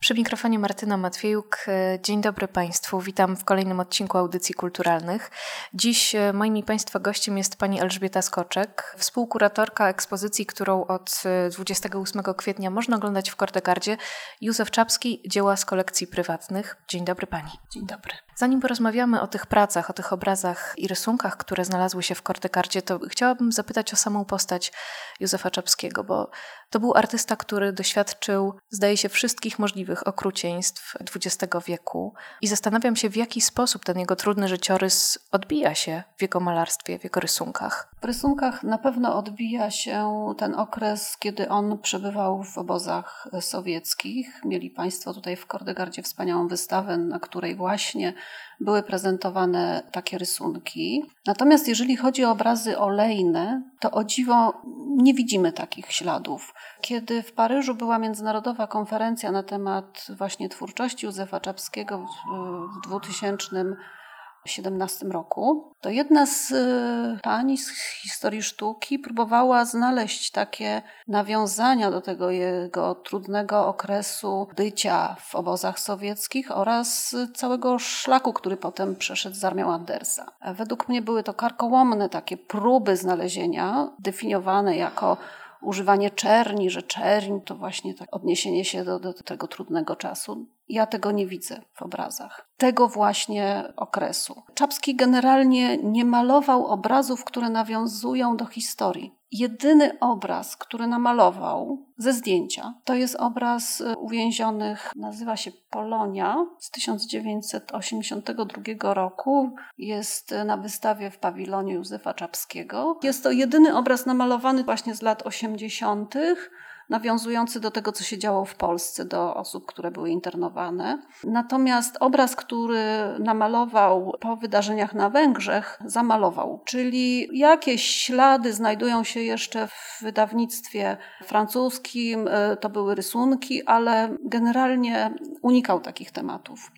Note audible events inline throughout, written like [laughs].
Przy mikrofonie Martyna Matwiejuk. Dzień dobry Państwu. Witam w kolejnym odcinku Audycji Kulturalnych. Dziś moim i Państwa gościem jest pani Elżbieta Skoczek, współkuratorka ekspozycji, którą od 28 kwietnia można oglądać w Kordegardzie. Józef Czapski, dzieła z kolekcji prywatnych. Dzień dobry Pani. Dzień dobry. Zanim porozmawiamy o tych pracach, o tych obrazach i rysunkach, które znalazły się w Kordegardzie, to chciałabym zapytać o samą postać Józefa Czapskiego, bo to był artysta, który doświadczył, zdaje się, wszystkich możliwych okrucieństw XX wieku i zastanawiam się, w jaki sposób ten jego trudny życiorys odbija się w jego malarstwie, w jego rysunkach. W rysunkach na pewno odbija się ten okres, kiedy on przebywał w obozach sowieckich. Mieli Państwo tutaj w Kordegardzie wspaniałą wystawę, na której właśnie były prezentowane takie rysunki. Natomiast jeżeli chodzi o obrazy olejne, to o dziwo nie widzimy takich śladów. Kiedy w Paryżu była międzynarodowa konferencja na temat właśnie twórczości Józefa Czapskiego w 2000 2017 roku, to jedna z y, pani z historii sztuki próbowała znaleźć takie nawiązania do tego jego trudnego okresu bycia w obozach sowieckich oraz całego szlaku, który potem przeszedł z armią Andersa. Według mnie były to karkołomne takie próby znalezienia, definiowane jako używanie czerni, że czerń to właśnie tak odniesienie się do, do tego trudnego czasu. Ja tego nie widzę w obrazach. Tego właśnie okresu. Czapski generalnie nie malował obrazów, które nawiązują do historii. Jedyny obraz, który namalował ze zdjęcia, to jest obraz uwięzionych, nazywa się Polonia z 1982 roku. Jest na wystawie w pawilonie Józefa Czapskiego. Jest to jedyny obraz namalowany właśnie z lat 80 nawiązujący do tego, co się działo w Polsce, do osób, które były internowane. Natomiast obraz, który namalował po wydarzeniach na Węgrzech, zamalował, czyli jakieś ślady znajdują się jeszcze w wydawnictwie francuskim, e, to były rysunki, ale generalnie unikał takich tematów.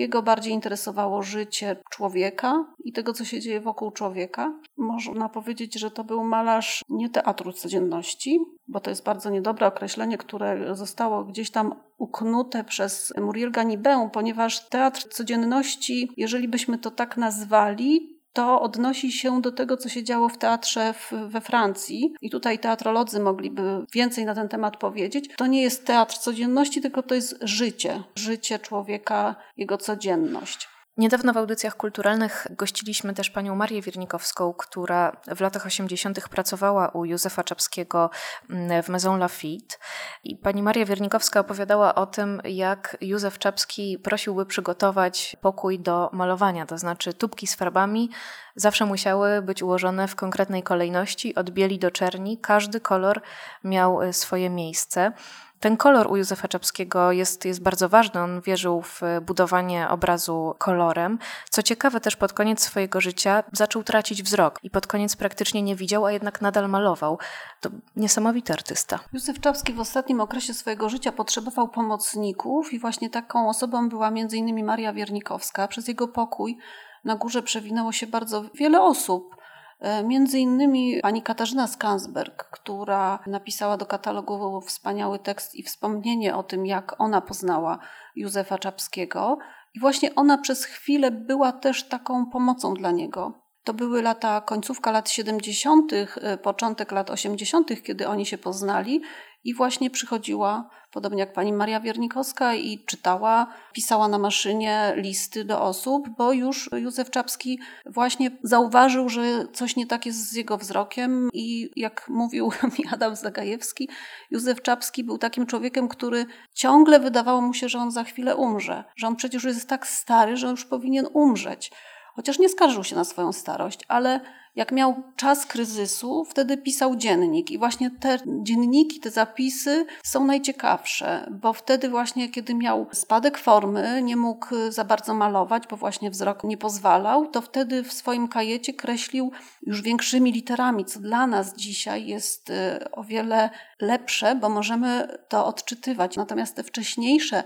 Jego bardziej interesowało życie człowieka i tego, co się dzieje wokół człowieka. Można powiedzieć, że to był malarz nie teatru codzienności, bo to jest bardzo niedobre określenie, które zostało gdzieś tam uknute przez Muriel Ganibę, ponieważ teatr codzienności, jeżeli byśmy to tak nazwali, to odnosi się do tego, co się działo w teatrze w, we Francji. I tutaj teatrolodzy mogliby więcej na ten temat powiedzieć. To nie jest teatr codzienności, tylko to jest życie. Życie człowieka, jego codzienność. Niedawno w audycjach kulturalnych gościliśmy też panią Marię Wiernikowską, która w latach 80. pracowała u Józefa Czapskiego mm, w Maison Lafitte. I pani Maria Wiernikowska opowiadała o tym, jak Józef Czapski prosiłby przygotować pokój do malowania, to znaczy tubki z farbami zawsze musiały być ułożone w konkretnej kolejności, od bieli do czerni. Każdy kolor miał e, swoje miejsce. Ten kolor u Józefa Czapskiego jest, jest bardzo ważny. On wierzył w budowanie obrazu kolorem. Co ciekawe, też pod koniec swojego życia zaczął tracić wzrok i pod koniec praktycznie nie widział, a jednak nadal malował. To niesamowity artysta. Józef Czapski w ostatnim okresie swojego życia potrzebował pomocników i właśnie taką osobą była m.in. Maria Wiernikowska. Przez jego pokój na górze przewinęło się bardzo wiele osób. E, między innymi pani Katarzyna Skansberg, która napisała do katalogu wspaniały tekst i wspomnienie o tym, jak ona poznała Józefa Czapskiego. I właśnie ona przez chwilę była też taką pomocą dla niego. To były lata, końcówka lat 70., e, początek lat 80., kiedy oni się poznali, i właśnie przychodziła, podobnie jak pani Maria Wiernikowska, i czytała, pisała na maszynie listy do osób, bo już Józef Czapski właśnie zauważył, że coś nie tak jest z jego wzrokiem. I jak mówił [laughs] mi Adam Zagajewski, Józef Czapski był takim człowiekiem, który ciągle wydawało mu się, że on za chwilę umrze, że on przecież jest tak stary, że już powinien umrzeć. Chociaż nie skarżył się na swoją starość, ale jak miał czas kryzysu, wtedy pisał dziennik. I właśnie te dzienniki, te zapisy są najciekawsze, bo wtedy właśnie, kiedy miał spadek formy, nie mógł za bardzo malować, bo właśnie wzrok nie pozwalał, to wtedy w swoim kajecie kreślił już większymi literami, co dla nas dzisiaj jest y, o wiele lepsze, bo możemy to odczytywać. Natomiast te wcześniejsze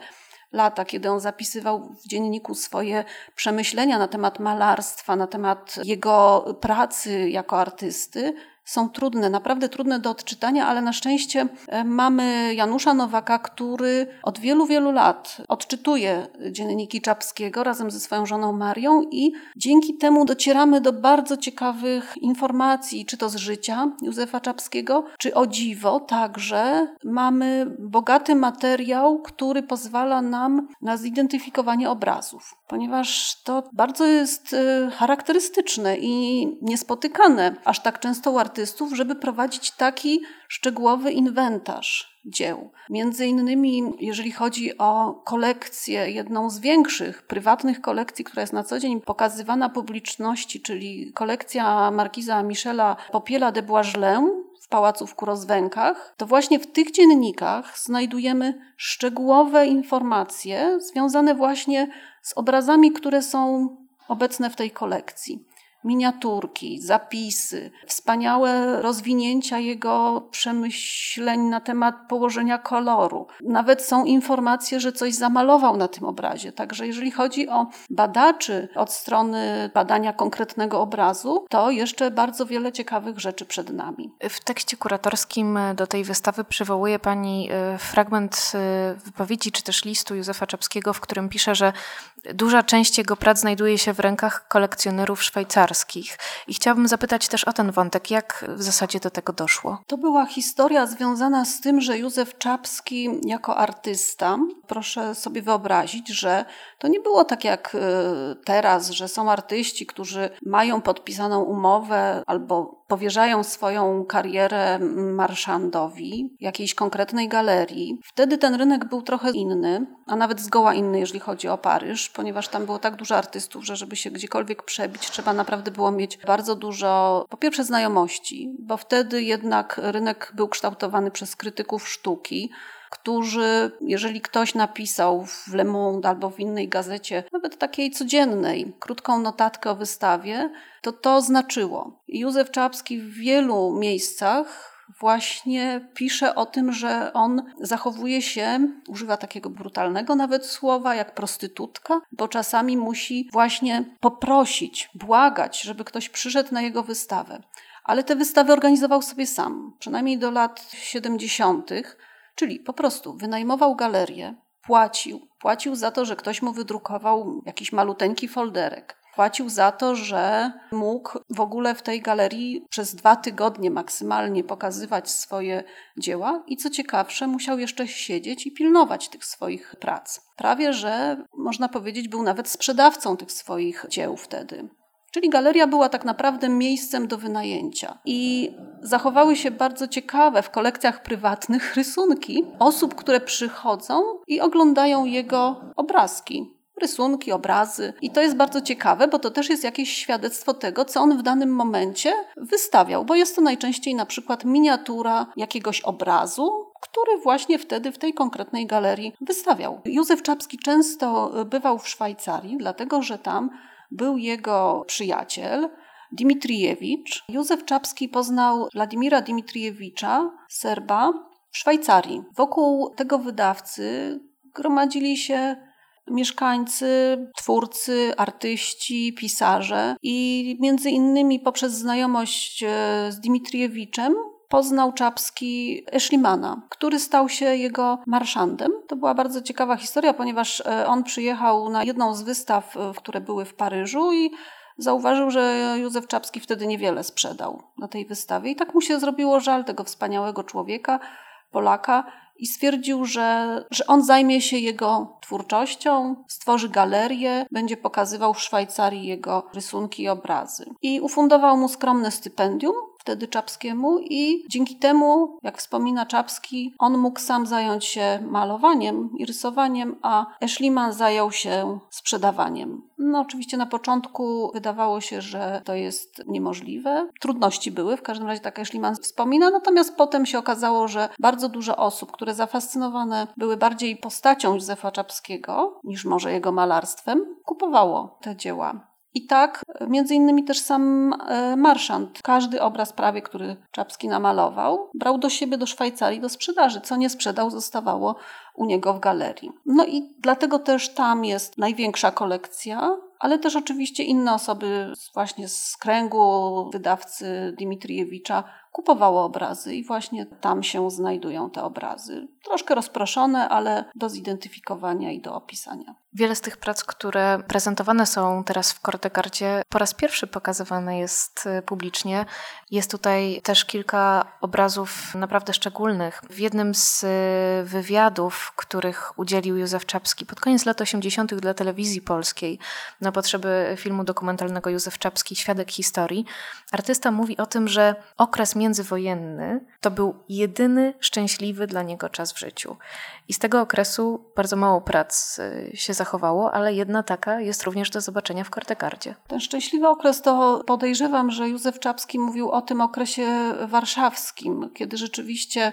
lata, kiedy on zapisywał w dzienniku swoje przemyślenia na temat malarstwa, na temat jego pracy jako artysty, są trudne, naprawdę trudne do odczytania, ale na szczęście e, mamy Janusza Nowaka, który od wielu, wielu lat odczytuje dzienniki Czapskiego razem ze swoją żoną Marią i dzięki temu docieramy do bardzo ciekawych informacji, czy to z życia Józefa Czapskiego, czy o dziwo także mamy bogaty materiał, który pozwala nam na zidentyfikowanie obrazów, ponieważ to bardzo jest e, charakterystyczne i niespotykane aż tak często u artystów, żeby prowadzić taki szczegółowy inwentarz dzieł. Między innymi, jeżeli chodzi o kolekcję, jedną z większych prywatnych kolekcji, która jest na co dzień pokazywana publiczności, czyli kolekcja markiza Michela Popiela de Boisgelin w Pałacu w Kurozwękach, to właśnie w tych dziennikach znajdujemy szczegółowe informacje związane właśnie z obrazami, które są obecne w tej kolekcji miniaturki, zapisy, wspaniałe rozwinięcia jego przemyśleń na temat położenia koloru. Nawet są informacje, że coś zamalował na tym obrazie. Także jeżeli chodzi o badaczy od strony badania konkretnego obrazu, to jeszcze bardzo wiele ciekawych rzeczy przed nami. W tekście kuratorskim do tej wystawy przywołuje Pani e, fragment e, wypowiedzi czy też listu Józefa Czapskiego, w którym pisze, że duża część jego prac znajduje się w rękach kolekcjonerów szwajcarskich i chciałabym zapytać też o ten wątek, jak w zasadzie do tego doszło? To była historia związana z tym, że Józef Czapski jako artysta, proszę sobie wyobrazić, że to nie było tak jak y, teraz, że są artyści, którzy mają podpisaną umowę albo powierzają swoją karierę marszandowi, jakiejś konkretnej galerii. Wtedy ten rynek był trochę inny, a nawet zgoła inny, jeżeli chodzi o Paryż, ponieważ tam było tak dużo artystów, że żeby się gdziekolwiek przebić, trzeba naprawdę było mieć bardzo dużo, po pierwsze, znajomości, bo wtedy jednak rynek był kształtowany przez krytyków sztuki którzy, jeżeli ktoś napisał w Le Monde albo w innej gazecie, nawet takiej codziennej, krótką notatkę o wystawie, to to znaczyło. Józef Czapski w wielu miejscach właśnie pisze o tym, że on zachowuje się, używa takiego brutalnego nawet słowa, jak prostytutka, bo czasami musi właśnie poprosić, błagać, żeby ktoś przyszedł na jego wystawę. Ale te wystawy organizował sobie sam, przynajmniej do lat 70., czyli po prostu wynajmował galerię, płacił. Płacił za to, że ktoś mu wydrukował jakiś maluteńki folderek. Płacił za to, że mógł w ogóle w tej galerii przez dwa tygodnie maksymalnie pokazywać swoje dzieła i co ciekawsze, musiał jeszcze siedzieć i pilnować tych swoich prac. Prawie że można powiedzieć, był nawet sprzedawcą tych swoich dzieł wtedy. Czyli galeria była tak naprawdę miejscem do wynajęcia. I zachowały się bardzo ciekawe w kolekcjach prywatnych rysunki osób, które przychodzą i oglądają jego obrazki rysunki, obrazy. I to jest bardzo ciekawe, bo to też jest jakieś świadectwo tego, co on w danym momencie wystawiał, bo jest to najczęściej na przykład miniatura jakiegoś obrazu, który właśnie wtedy w tej konkretnej galerii wystawiał. Józef Czapski często bywał w Szwajcarii, dlatego że tam był jego przyjaciel, Dimitriewicz. Józef Czapski poznał Władimira Dimitriewicza, Serba, w Szwajcarii. Wokół tego wydawcy gromadzili się mieszkańcy, twórcy, artyści, pisarze i między innymi poprzez znajomość e, z Dimitriewiczem poznał Czapski Eszlimana, który stał się jego marszandem. To była bardzo ciekawa historia, ponieważ e, on przyjechał na jedną z wystaw, e, które były w Paryżu i zauważył, że Józef Czapski wtedy niewiele sprzedał na tej wystawie. I tak mu się zrobiło żal tego wspaniałego człowieka, Polaka, i stwierdził, że, że on zajmie się jego twórczością, stworzy galerię, będzie pokazywał w Szwajcarii jego rysunki i obrazy. I ufundował mu skromne stypendium, wtedy Czapskiemu i dzięki temu, jak wspomina Czapski, on mógł sam zająć się malowaniem i rysowaniem, a Eszliman zajął się sprzedawaniem. No oczywiście na początku wydawało się, że to jest niemożliwe. Trudności były, w każdym razie tak Eszliman wspomina, natomiast potem się okazało, że bardzo dużo osób, które zafascynowane były bardziej postacią Józefa Czapskiego niż może jego malarstwem, kupowało te dzieła. I tak, między innymi też sam e, marszant, każdy obraz prawie, który Czapski namalował, brał do siebie do Szwajcarii do sprzedaży. Co nie sprzedał, zostawało u niego w galerii. No i dlatego też tam jest największa kolekcja, ale też oczywiście inne osoby właśnie z kręgu wydawcy Dimitriewicza kupowało obrazy i właśnie tam się znajdują te obrazy. Troszkę rozproszone, ale do zidentyfikowania i do opisania. Wiele z tych prac, które prezentowane są teraz w Kortegardzie, po raz pierwszy pokazywane jest y, publicznie. Jest tutaj też kilka obrazów naprawdę szczególnych. W jednym z y, wywiadów, których udzielił Józef Czapski pod koniec lat 80. dla telewizji polskiej na potrzeby filmu dokumentalnego Józef Czapski Świadek historii, artysta mówi o tym, że okres międzywojenny to był jedyny szczęśliwy dla niego czas w życiu. I z tego okresu bardzo mało prac y, się zachowało, ale jedna taka jest również do zobaczenia w Kortegardzie. Ten szczęśliwy okres to podejrzewam, że Józef Czapski mówił o tym okresie warszawskim, kiedy rzeczywiście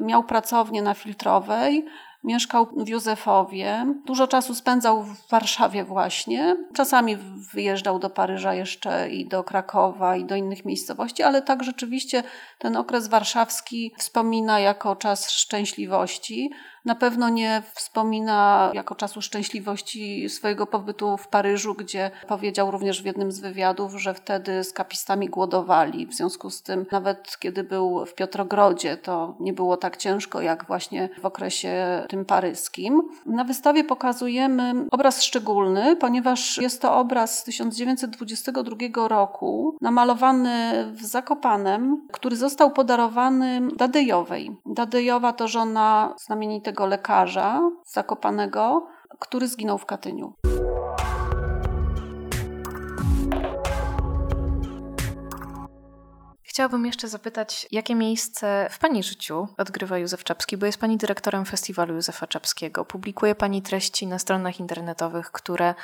miał pracownię na Filtrowej, Mieszkał w Józefowie. Dużo czasu spędzał w Warszawie właśnie. Czasami wyjeżdżał do Paryża jeszcze i do Krakowa i do innych miejscowości, ale tak rzeczywiście ten okres warszawski wspomina jako czas szczęśliwości. Na pewno nie wspomina jako czasu szczęśliwości swojego pobytu w Paryżu, gdzie powiedział również w jednym z wywiadów, że wtedy z kapistami głodowali. W związku z tym, nawet kiedy był w Piotrogrodzie, to nie było tak ciężko jak właśnie w okresie tym paryskim. Na wystawie pokazujemy obraz szczególny, ponieważ jest to obraz z 1922 roku, namalowany w Zakopanem, który został podarowany Dadejowej. Dadejowa to żona znamienitego tego lekarza zakopanego, który zginął w Katyniu. Chciałabym jeszcze zapytać, jakie miejsce w Pani życiu odgrywa Józef Czapski, bo jest Pani dyrektorem Festiwalu Józefa Czapskiego. Publikuje Pani treści na stronach internetowych, które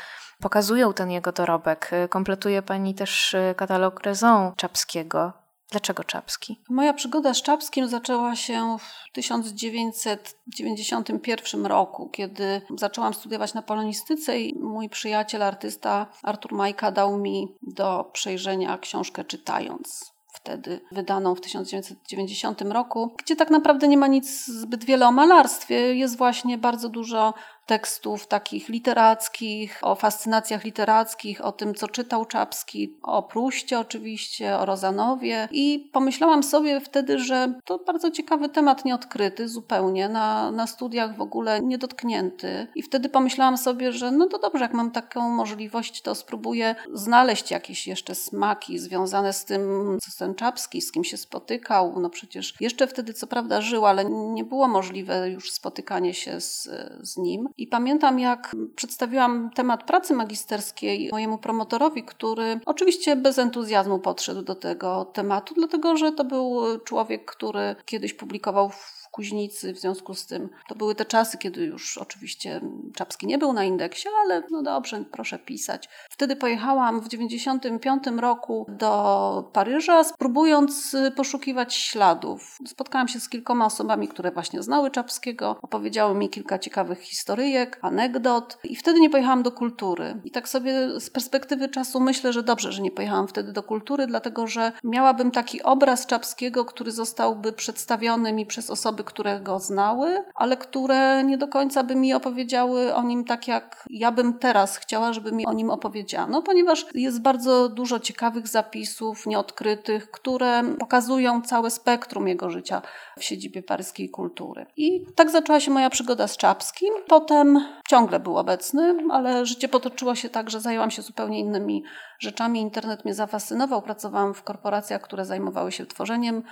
pokazują ten jego dorobek. Kompletuje Pani też katalog Raison Czapskiego. Dlaczego Czapski? Moja przygoda z Czapskim zaczęła się w 1991 roku, kiedy zaczęłam studiować na polonistyce i mój przyjaciel, artysta Artur Majka dał mi do przejrzenia książkę czytając wtedy wydaną w 1990 roku, gdzie tak naprawdę nie ma nic zbyt wiele o malarstwie. Jest właśnie bardzo dużo tekstów takich literackich, o fascynacjach literackich, o tym, co czytał Czapski, o Pruście oczywiście, o Rozanowie. I pomyślałam sobie wtedy, że to bardzo ciekawy temat, nieodkryty zupełnie, na, na studiach w ogóle niedotknięty. I wtedy pomyślałam sobie, że no to dobrze, jak mam taką możliwość, to spróbuję znaleźć jakieś jeszcze smaki związane z tym, co ten Czapski, z kim się spotykał. No przecież jeszcze wtedy co prawda żył, ale nie było możliwe już spotykanie się z, z nim. I pamiętam, jak przedstawiłam temat pracy magisterskiej mojemu promotorowi, który oczywiście bez entuzjazmu podszedł do tego tematu, dlatego że to był człowiek, który kiedyś publikował w Kuźnicy, w związku z tym to były te czasy, kiedy już oczywiście Czapski nie był na indeksie, ale no dobrze, proszę pisać. Wtedy pojechałam w 95 roku do Paryża, spróbując poszukiwać śladów. Spotkałam się z kilkoma osobami, które właśnie znały Czapskiego, opowiedziały mi kilka ciekawych historyjek, anegdot i wtedy nie pojechałam do kultury. I tak sobie z perspektywy czasu myślę, że dobrze, że nie pojechałam wtedy do kultury, dlatego że miałabym taki obraz Czapskiego, który zostałby przedstawiony mi przez osoby, które go znały, ale które nie do końca by mi opowiedziały o nim tak, jak ja bym teraz chciała, żeby mi o nim opowiedziano, ponieważ jest bardzo dużo ciekawych zapisów nieodkrytych, które pokazują całe spektrum jego życia w siedzibie paryskiej kultury. I tak zaczęła się moja przygoda z Czapskim. Potem ciągle był obecny, ale życie potoczyło się tak, że zajęłam się zupełnie innymi rzeczami. Internet mnie zafascynował. Pracowałam w korporacjach, które zajmowały się tworzeniem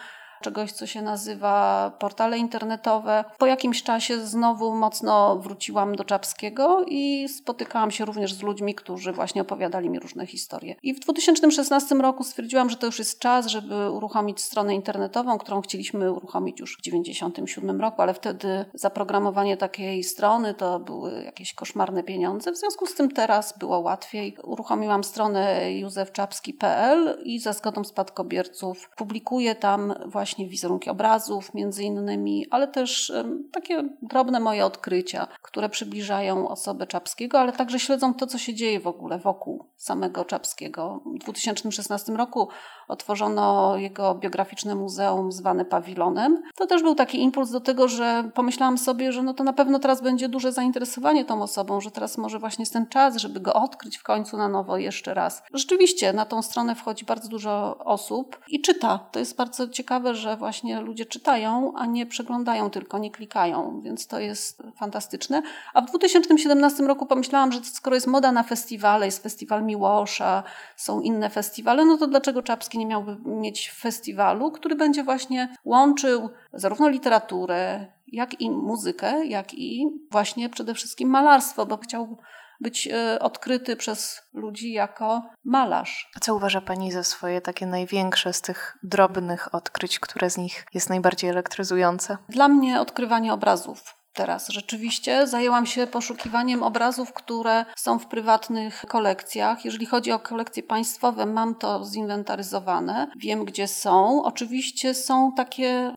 czegoś, co się nazywa portale internetowe. Po jakimś czasie znowu mocno wróciłam do Czapskiego i spotykałam się również z ludźmi, którzy właśnie opowiadali mi różne historie. I w 2016 roku stwierdziłam, że to już jest czas, żeby uruchomić stronę internetową, którą chcieliśmy uruchomić już w 1997 roku, ale wtedy zaprogramowanie takiej strony to były jakieś koszmarne pieniądze. W związku z tym teraz było łatwiej. Uruchomiłam stronę józefczapski.pl i za zgodą spadkobierców publikuję tam właśnie właśnie wizerunki obrazów między innymi, ale też takie drobne moje odkrycia, które przybliżają osobę Czapskiego, ale także śledzą to, co się dzieje w ogóle wokół samego Czapskiego. W 2016 roku otworzono jego biograficzne muzeum zwane Pawilonem. To też był taki impuls do tego, że pomyślałam sobie, że no to na pewno teraz będzie duże zainteresowanie tą osobą, że teraz może właśnie jest ten czas, żeby go odkryć w końcu na nowo jeszcze raz. Rzeczywiście na tą stronę wchodzi bardzo dużo osób i czyta. To jest bardzo ciekawe, że właśnie ludzie czytają, a nie przeglądają tylko, nie klikają, więc to jest fantastyczne. A w 2017 roku pomyślałam, że skoro jest moda na festiwale, jest festiwal Miłosza, są inne festiwale, no to dlaczego Czapski nie miałby mieć festiwalu, który będzie właśnie łączył zarówno literaturę, jak i muzykę, jak i właśnie przede wszystkim malarstwo, bo chciał być e, odkryty przez ludzi jako malarz. A co uważa Pani za swoje takie największe z tych drobnych odkryć, które z nich jest najbardziej elektryzujące? Dla mnie odkrywanie obrazów teraz. Rzeczywiście zajęłam się poszukiwaniem obrazów, które są w prywatnych kolekcjach. Jeżeli chodzi o kolekcje państwowe, mam to zinwentaryzowane, wiem gdzie są. Oczywiście są takie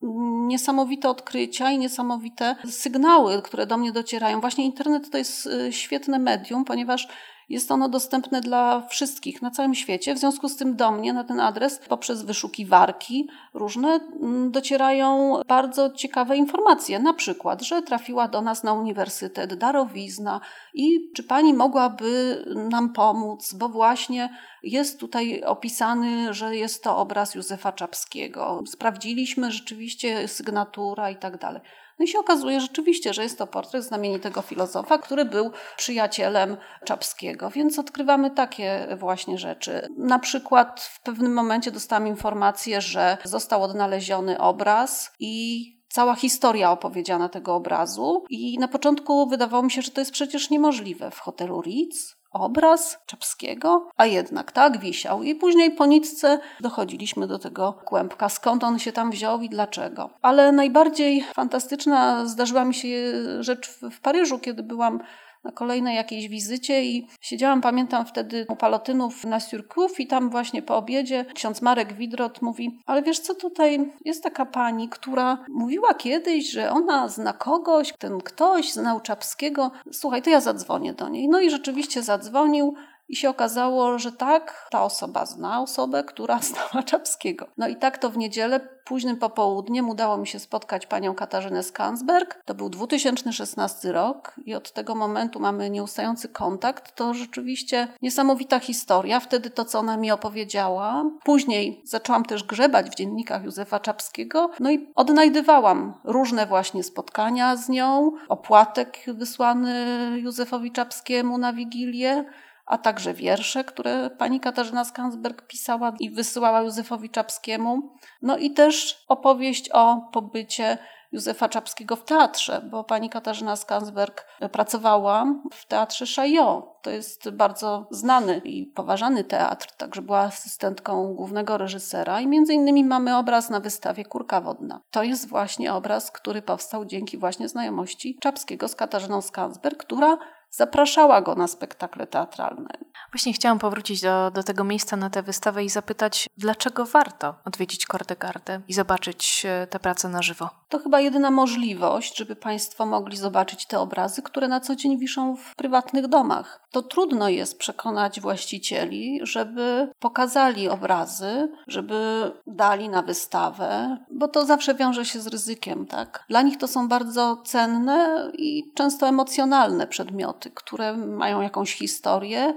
niesamowite odkrycia i niesamowite sygnały, które do mnie docierają. Właśnie internet to jest y, świetne medium, ponieważ jest ono dostępne dla wszystkich na całym świecie. W związku z tym do mnie na ten adres poprzez wyszukiwarki różne mm, docierają bardzo ciekawe informacje. Na przykład, że trafiła do nas na uniwersytet darowizna i czy pani mogłaby nam pomóc, bo właśnie jest tutaj opisany, że jest to obraz Józefa Czapskiego. Sprawdziliśmy rzeczywiście sygnatura i tak dalej. No i się okazuje rzeczywiście, że jest to portret znamienitego filozofa, który był przyjacielem Czapskiego, więc odkrywamy takie właśnie rzeczy. Na przykład w pewnym momencie dostałam informację, że został odnaleziony obraz i cała historia opowiedziana tego obrazu. I na początku wydawało mi się, że to jest przecież niemożliwe. W hotelu Ritz obraz Czapskiego, a jednak tak wisiał. I później po nitce dochodziliśmy do tego kłębka, skąd on się tam wziął i dlaczego. Ale najbardziej fantastyczna zdarzyła mi się rzecz w Paryżu, kiedy byłam na kolejnej jakiejś wizycie i siedziałam, pamiętam wtedy u Palotynów na Surcouf i tam właśnie po obiedzie ksiądz Marek Widrot mówi, ale wiesz co, tutaj jest taka pani, która mówiła kiedyś, że ona zna kogoś, ten ktoś znał Czapskiego, słuchaj, to ja zadzwonię do niej. No i rzeczywiście zadzwonił, i się okazało, że tak, ta osoba zna osobę, która [laughs] znała Czapskiego. No i tak to w niedzielę, późnym popołudniem udało mi się spotkać panią Katarzynę Skansberg. To był 2016 rok i od tego momentu mamy nieustający kontakt. To rzeczywiście niesamowita historia. Wtedy to, co ona mi opowiedziała. Później zaczęłam też grzebać w dziennikach Józefa Czapskiego. No i odnajdywałam różne właśnie spotkania z nią, opłatek wysłany Józefowi Czapskiemu na Wigilię a także wiersze, które pani Katarzyna Skansberg pisała i wysyłała Józefowi Czapskiemu. No i też opowieść o pobycie Józefa Czapskiego w teatrze, bo pani Katarzyna Skansberg pracowała w teatrze Chaillot. To jest bardzo znany i poważany teatr, także była asystentką głównego reżysera i między innymi mamy obraz na wystawie Kurka Wodna. To jest właśnie obraz, który powstał dzięki właśnie znajomości Czapskiego z Katarzyną Skansberg, która zapraszała go na spektakle teatralne. Właśnie chciałam powrócić do, do tego miejsca na tę wystawę i zapytać, dlaczego warto odwiedzić Kordegardę i zobaczyć e, tę pracę na żywo? To chyba jedyna możliwość, żeby Państwo mogli zobaczyć te obrazy, które na co dzień wiszą w prywatnych domach. To trudno jest przekonać właścicieli, żeby pokazali obrazy, żeby dali na wystawę, bo to zawsze wiąże się z ryzykiem, tak? Dla nich to są bardzo cenne i często emocjonalne przedmioty, które mają jakąś historię,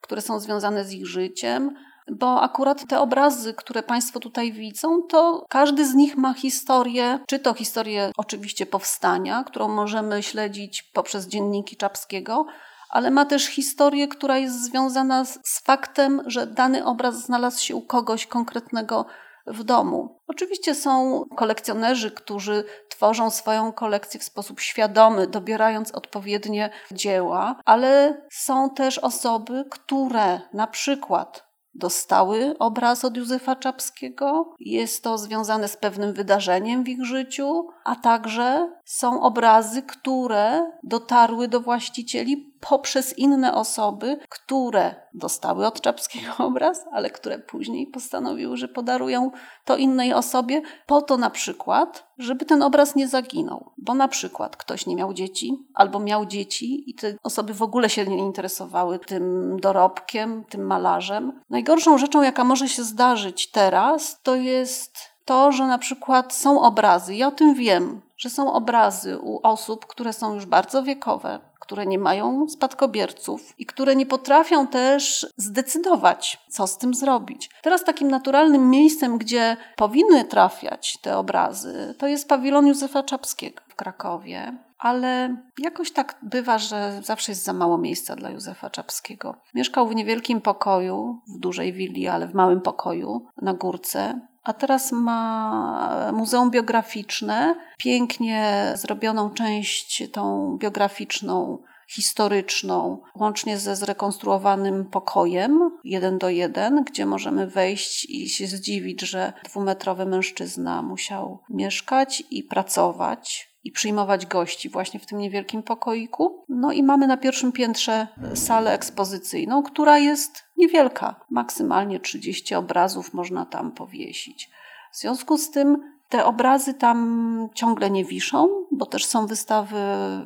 które są związane z ich życiem bo akurat te obrazy, które Państwo tutaj widzą, to każdy z nich ma historię, czy to historię oczywiście powstania, którą możemy śledzić poprzez dzienniki Czapskiego, ale ma też historię, która jest związana z, faktem, że dany obraz znalazł się u kogoś konkretnego w domu. Oczywiście są kolekcjonerzy, którzy tworzą swoją kolekcję w sposób świadomy, dobierając odpowiednie dzieła, ale są też osoby, które na przykład dostały obraz od Józefa Czapskiego. Jest to związane z pewnym wydarzeniem w ich życiu, a także są obrazy, które dotarły do właścicieli poprzez inne osoby, które dostały od Czapskiego [laughs] obraz, ale które później postanowiły, że podarują to innej osobie, po to na przykład, żeby ten obraz nie zaginął. Bo na przykład ktoś nie miał dzieci, albo miał dzieci i te osoby w ogóle się nie interesowały tym dorobkiem, tym malarzem. Najgorszą rzeczą, jaka może się zdarzyć teraz, to jest to, że na przykład są obrazy, ja o tym wiem, że są obrazy u osób, które są już bardzo wiekowe, które nie mają spadkobierców i które nie potrafią też zdecydować, co z tym zrobić. Teraz takim naturalnym miejscem, gdzie powinny trafiać te obrazy, to jest pawilon Józefa Czapskiego w Krakowie. Ale jakoś tak bywa, że zawsze jest za mało miejsca dla Józefa Czapskiego. Mieszkał w niewielkim pokoju, w dużej willi, ale w małym pokoju na górce a teraz ma muzeum biograficzne, pięknie zrobioną część tą biograficzną, historyczną, łącznie ze zrekonstruowanym pokojem jeden do jeden, gdzie możemy wejść i się zdziwić, że dwumetrowy mężczyzna musiał mieszkać i pracować i przyjmować gości właśnie w tym niewielkim pokoiku. No i mamy na pierwszym piętrze salę ekspozycyjną, która jest niewielka. Maksymalnie 30 obrazów można tam powiesić. W związku z tym te obrazy tam ciągle nie wiszą, bo też są wystawy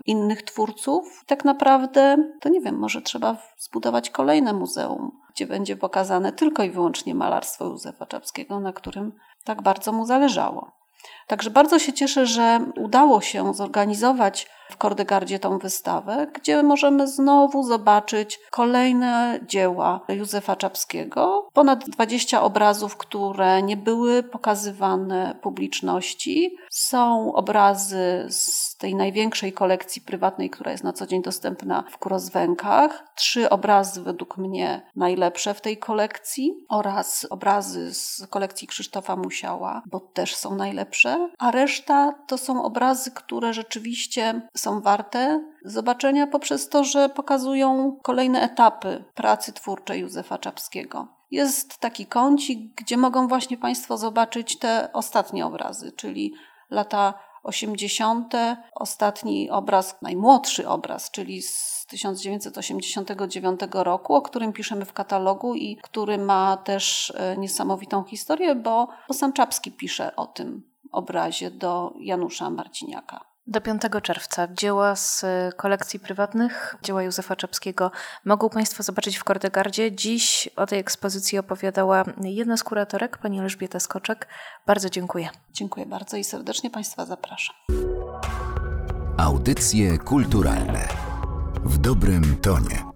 innych twórców. Tak naprawdę, to nie wiem, może trzeba zbudować kolejne muzeum, gdzie będzie pokazane tylko i wyłącznie malarstwo Józefa Czapskiego, na którym tak bardzo mu zależało. Także bardzo się cieszę, że udało się zorganizować w Kordegardzie tą wystawę, gdzie możemy znowu zobaczyć kolejne dzieła Józefa Czapskiego. Ponad 20 obrazów, które nie były pokazywane publiczności. Są obrazy z tej największej kolekcji prywatnej, która jest na co dzień dostępna w Kurozwękach. Trzy obrazy według mnie najlepsze w tej kolekcji oraz obrazy z kolekcji Krzysztofa Musiała, bo też są najlepsze. A reszta to są obrazy, które rzeczywiście są warte zobaczenia poprzez to, że pokazują kolejne etapy pracy twórczej Józefa Czapskiego. Jest taki kącik, gdzie mogą właśnie Państwo zobaczyć te ostatnie obrazy, czyli lata 80. Ostatni obraz, najmłodszy obraz, czyli z 1989 roku, o którym piszemy w katalogu i który ma też e, niesamowitą historię, bo, sam Czapski pisze o tym obrazie do Janusza Marciniaka. Do 5 czerwca dzieła z kolekcji prywatnych, dzieła Józefa Czapskiego mogą Państwo zobaczyć w Kordegardzie. Dziś o tej ekspozycji opowiadała jedna z kuratorek, pani Elżbieta Skoczek. Bardzo dziękuję. Dziękuję bardzo i serdecznie Państwa zapraszam. Audycje kulturalne w dobrym tonie.